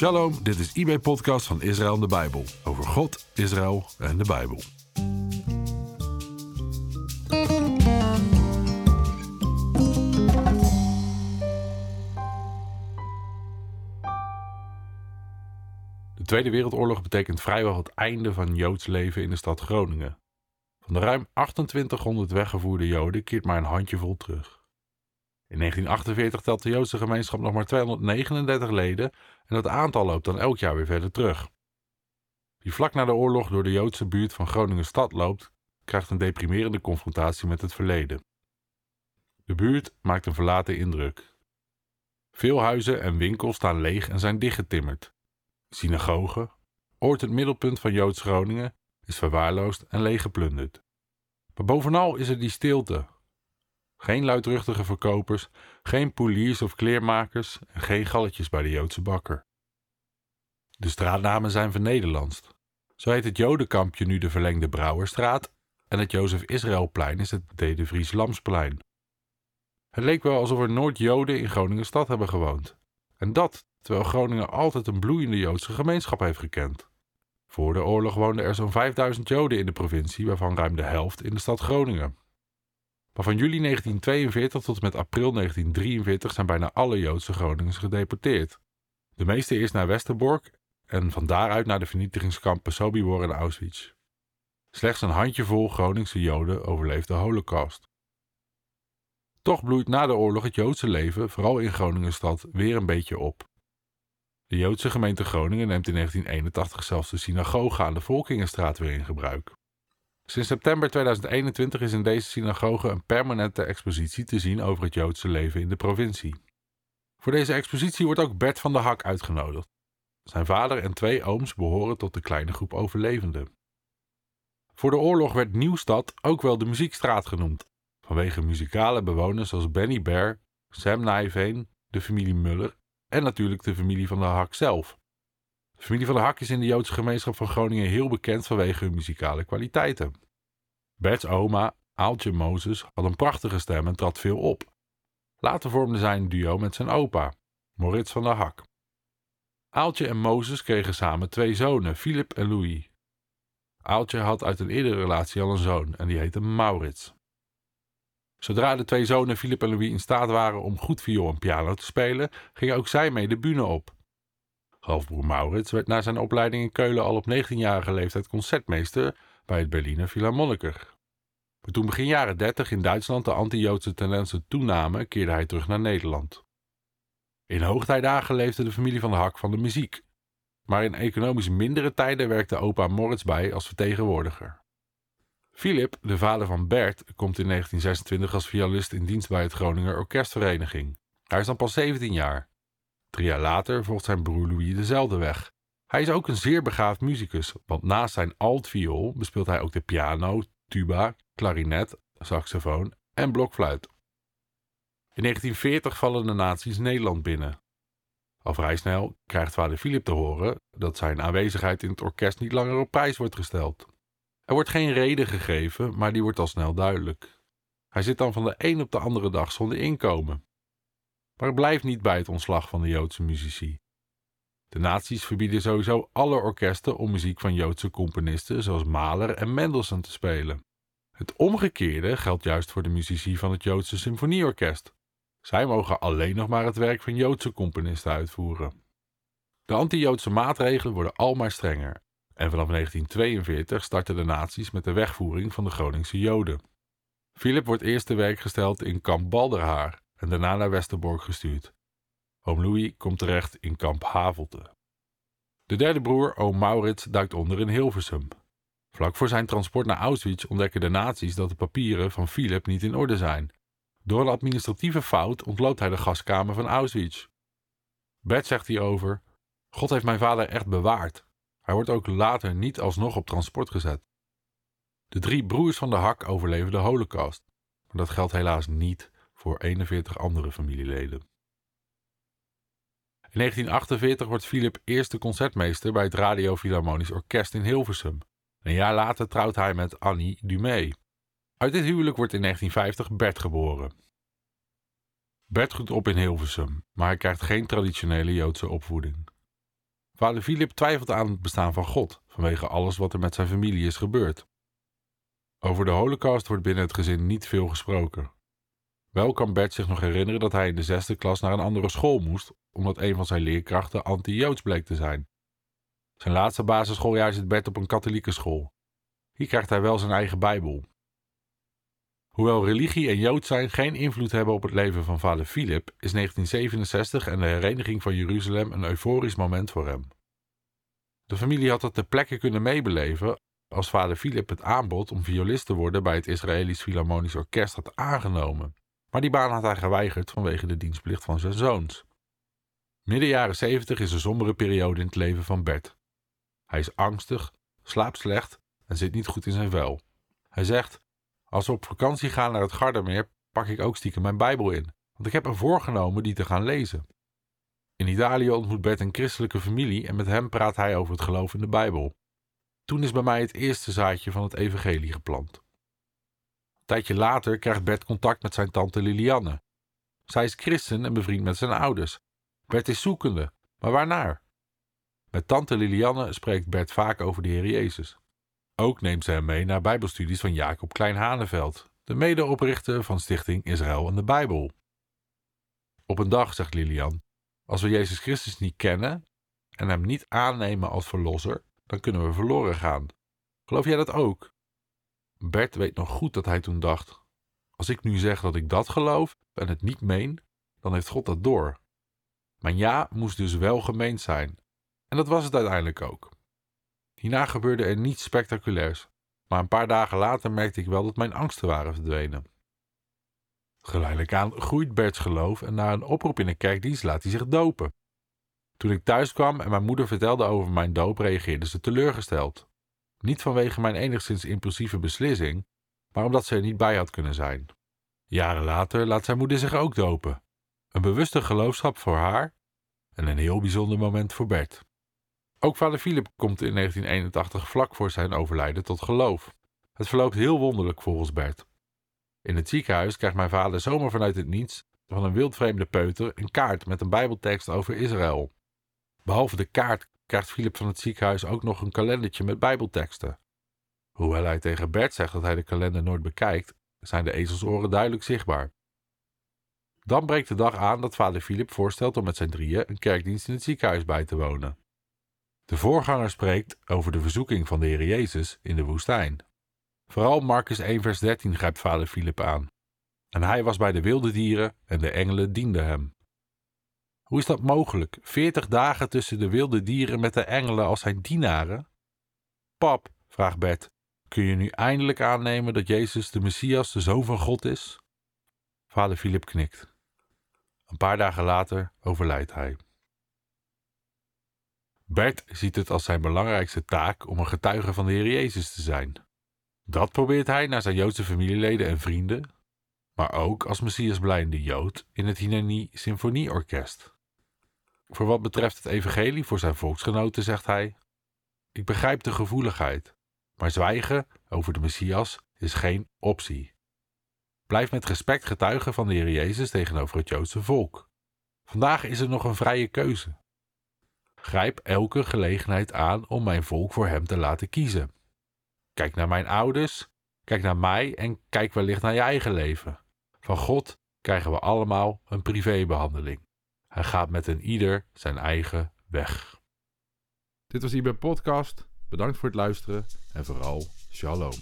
Shalom, dit is IB Podcast van Israël en de Bijbel. Over God, Israël en de Bijbel. De Tweede Wereldoorlog betekent vrijwel het einde van Joods leven in de stad Groningen. Van de ruim 2800 weggevoerde Joden keert maar een handjevol terug. In 1948 telt de Joodse gemeenschap nog maar 239 leden en dat aantal loopt dan elk jaar weer verder terug. Wie vlak na de oorlog door de Joodse buurt van Groningen stad loopt, krijgt een deprimerende confrontatie met het verleden. De buurt maakt een verlaten indruk. Veel huizen en winkels staan leeg en zijn dichtgetimmerd. Synagoge, ooit het middelpunt van Joods Groningen, is verwaarloosd en leeggeplunderd. Maar bovenal is er die stilte, geen luidruchtige verkopers, geen poeliers of kleermakers en geen galletjes bij de Joodse bakker. De straatnamen zijn vernederlandst. Zo heet het Jodenkampje nu de verlengde Brouwerstraat en het Jozef Israëlplein is het De de Vries Lamsplein. Het leek wel alsof er nooit Joden in Groningen stad hebben gewoond. En dat terwijl Groningen altijd een bloeiende Joodse gemeenschap heeft gekend. Voor de oorlog woonden er zo'n 5000 Joden in de provincie, waarvan ruim de helft in de stad Groningen. Maar van juli 1942 tot en met april 1943 zijn bijna alle Joodse Groningers gedeporteerd. De meeste eerst naar Westerbork en van daaruit naar de vernietigingskampen Sobibor en Auschwitz. Slechts een handjevol Groningse Joden overleeft de Holocaust. Toch bloeit na de oorlog het Joodse leven, vooral in Groningenstad, weer een beetje op. De Joodse gemeente Groningen neemt in 1981 zelfs de synagoge aan de Volkingenstraat weer in gebruik. Sinds september 2021 is in deze synagoge een permanente expositie te zien over het Joodse leven in de provincie. Voor deze expositie wordt ook Bert van der Hak uitgenodigd. Zijn vader en twee ooms behoren tot de kleine groep overlevenden. Voor de oorlog werd Nieuwstad ook wel de Muziekstraat genoemd, vanwege muzikale bewoners als Benny Bear, Sam Nijveen, de familie Muller en natuurlijk de familie van der Hak zelf. De familie van der Hak is in de Joodse gemeenschap van Groningen heel bekend vanwege hun muzikale kwaliteiten. Bert's oma, Aaltje Mozes, had een prachtige stem en trad veel op. Later vormde zij een duo met zijn opa, Moritz van der Hak. Aaltje en Mozes kregen samen twee zonen, Philip en Louis. Aaltje had uit een eerdere relatie al een zoon en die heette Maurits. Zodra de twee zonen Philip en Louis in staat waren om goed viool en piano te spelen, gingen ook zij mee de bühne op. Halfbroer Maurits werd na zijn opleiding in Keulen al op 19-jarige leeftijd concertmeester bij het Berliner Philharmoniker. Maar toen begin jaren 30 in Duitsland de anti-Joodse tendensen toenamen, keerde hij terug naar Nederland. In hoogtijdagen leefde de familie van de Hak van de muziek. Maar in economisch mindere tijden werkte opa Moritz bij als vertegenwoordiger. Philip, de vader van Bert, komt in 1926 als violist in dienst bij het Groninger Orkestvereniging. Hij is dan pas 17 jaar. Drie jaar later volgt zijn broer Louis dezelfde weg. Hij is ook een zeer begaafd muzikus, want naast zijn altviool bespeelt hij ook de piano, tuba, klarinet, saxofoon en blokfluit. In 1940 vallen de nazi's Nederland binnen. Al vrij snel krijgt vader Philip te horen dat zijn aanwezigheid in het orkest niet langer op prijs wordt gesteld. Er wordt geen reden gegeven, maar die wordt al snel duidelijk. Hij zit dan van de een op de andere dag zonder inkomen. Maar blijft niet bij het ontslag van de Joodse muzici. De nazi's verbieden sowieso alle orkesten om muziek van Joodse componisten zoals Mahler en Mendelssohn te spelen. Het omgekeerde geldt juist voor de muzici van het Joodse Symfonieorkest. Zij mogen alleen nog maar het werk van Joodse componisten uitvoeren. De anti-Joodse maatregelen worden al maar strenger en vanaf 1942 starten de nazi's met de wegvoering van de Groningse Joden. Philip wordt eerst te werk gesteld in kamp Balderhaar en daarna naar Westerbork gestuurd. Oom Louis komt terecht in kamp Havelte. De derde broer, oom Maurits, duikt onder in Hilversum. Vlak voor zijn transport naar Auschwitz ontdekken de nazi's dat de papieren van Philip niet in orde zijn. Door een administratieve fout ontloopt hij de gaskamer van Auschwitz. Bert zegt hierover: God heeft mijn vader echt bewaard. Hij wordt ook later niet alsnog op transport gezet. De drie broers van de Hak overleven de Holocaust, maar dat geldt helaas niet voor 41 andere familieleden. In 1948 wordt Philip eerste concertmeester bij het Radio Philharmonisch Orkest in Hilversum. Een jaar later trouwt hij met Annie Dumé. Uit dit huwelijk wordt in 1950 Bert geboren. Bert groeit op in Hilversum, maar hij krijgt geen traditionele Joodse opvoeding. Vader Philip twijfelt aan het bestaan van God vanwege alles wat er met zijn familie is gebeurd. Over de Holocaust wordt binnen het gezin niet veel gesproken. Wel kan Bert zich nog herinneren dat hij in de zesde klas naar een andere school moest, omdat een van zijn leerkrachten anti-Joods bleek te zijn. Zijn laatste basisschooljaar zit Bert op een katholieke school. Hier krijgt hij wel zijn eigen Bijbel. Hoewel religie en Jood zijn geen invloed hebben op het leven van vader Philip, is 1967 en de hereniging van Jeruzalem een euforisch moment voor hem. De familie had het ter plekke kunnen meebeleven als vader Philip het aanbod om violist te worden bij het Israëlisch Philharmonisch Orkest had aangenomen. Maar die baan had hij geweigerd vanwege de dienstplicht van zijn zoons. Midden jaren 70 is een sombere periode in het leven van Bert. Hij is angstig, slaapt slecht en zit niet goed in zijn vel. Hij zegt: Als we op vakantie gaan naar het Gardermeer, pak ik ook stiekem mijn Bijbel in, want ik heb me voorgenomen die te gaan lezen. In Italië ontmoet Bert een christelijke familie en met hem praat hij over het geloof in de Bijbel. Toen is bij mij het eerste zaadje van het evangelie geplant. Tijdje later krijgt Bert contact met zijn tante Lilianne. Zij is christen en bevriend met zijn ouders. Bert is zoekende, maar waarnaar? Met tante Lilianne spreekt Bert vaak over de Heer Jezus. Ook neemt ze hem mee naar bijbelstudies van Jacob Klein-Haneveld, de medeoprichter van Stichting Israël en de Bijbel. Op een dag zegt Lilian, als we Jezus Christus niet kennen en hem niet aannemen als verlosser, dan kunnen we verloren gaan. Geloof jij dat ook? Bert weet nog goed dat hij toen dacht: Als ik nu zeg dat ik dat geloof en het niet meen, dan heeft God dat door. Mijn ja moest dus wel gemeend zijn. En dat was het uiteindelijk ook. Hierna gebeurde er niets spectaculairs, maar een paar dagen later merkte ik wel dat mijn angsten waren verdwenen. Geleidelijk aan groeit Berts geloof en na een oproep in een kerkdienst laat hij zich dopen. Toen ik thuis kwam en mijn moeder vertelde over mijn doop, reageerde ze teleurgesteld. Niet vanwege mijn enigszins impulsieve beslissing, maar omdat ze er niet bij had kunnen zijn. Jaren later laat zijn moeder zich ook dopen. Een bewuste geloofschap voor haar en een heel bijzonder moment voor Bert. Ook vader Philip komt in 1981 vlak voor zijn overlijden tot geloof. Het verloopt heel wonderlijk volgens Bert. In het ziekenhuis krijgt mijn vader zomaar vanuit het niets van een wildvreemde peuter een kaart met een bijbeltekst over Israël. Behalve de kaart krijgt Philip van het ziekenhuis ook nog een kalendertje met bijbelteksten. Hoewel hij tegen Bert zegt dat hij de kalender nooit bekijkt, zijn de ezelsoren duidelijk zichtbaar. Dan breekt de dag aan dat vader Philip voorstelt om met zijn drieën een kerkdienst in het ziekenhuis bij te wonen. De voorganger spreekt over de verzoeking van de Heer Jezus in de woestijn. Vooral Marcus 1 vers 13 grijpt vader Philip aan. En hij was bij de wilde dieren en de engelen dienden hem. Hoe is dat mogelijk? Veertig dagen tussen de wilde dieren met de engelen als zijn dienaren? Pap, vraagt Bert, kun je nu eindelijk aannemen dat Jezus de Messias, de Zoon van God is? Vader Philip knikt. Een paar dagen later overlijdt hij. Bert ziet het als zijn belangrijkste taak om een getuige van de Heer Jezus te zijn. Dat probeert hij naar zijn Joodse familieleden en vrienden, maar ook als Messias blijende Jood in het Hineni Symfonieorkest. Voor wat betreft het evangelie voor zijn volksgenoten zegt hij: Ik begrijp de gevoeligheid, maar zwijgen over de Messias is geen optie. Blijf met respect getuigen van de Heer Jezus tegenover het Joodse volk. Vandaag is er nog een vrije keuze. Grijp elke gelegenheid aan om mijn volk voor hem te laten kiezen. Kijk naar mijn ouders, kijk naar mij en kijk wellicht naar je eigen leven. Van God krijgen we allemaal een privébehandeling. Hij gaat met een ieder zijn eigen weg. Dit was bij Podcast. Bedankt voor het luisteren en vooral shalom.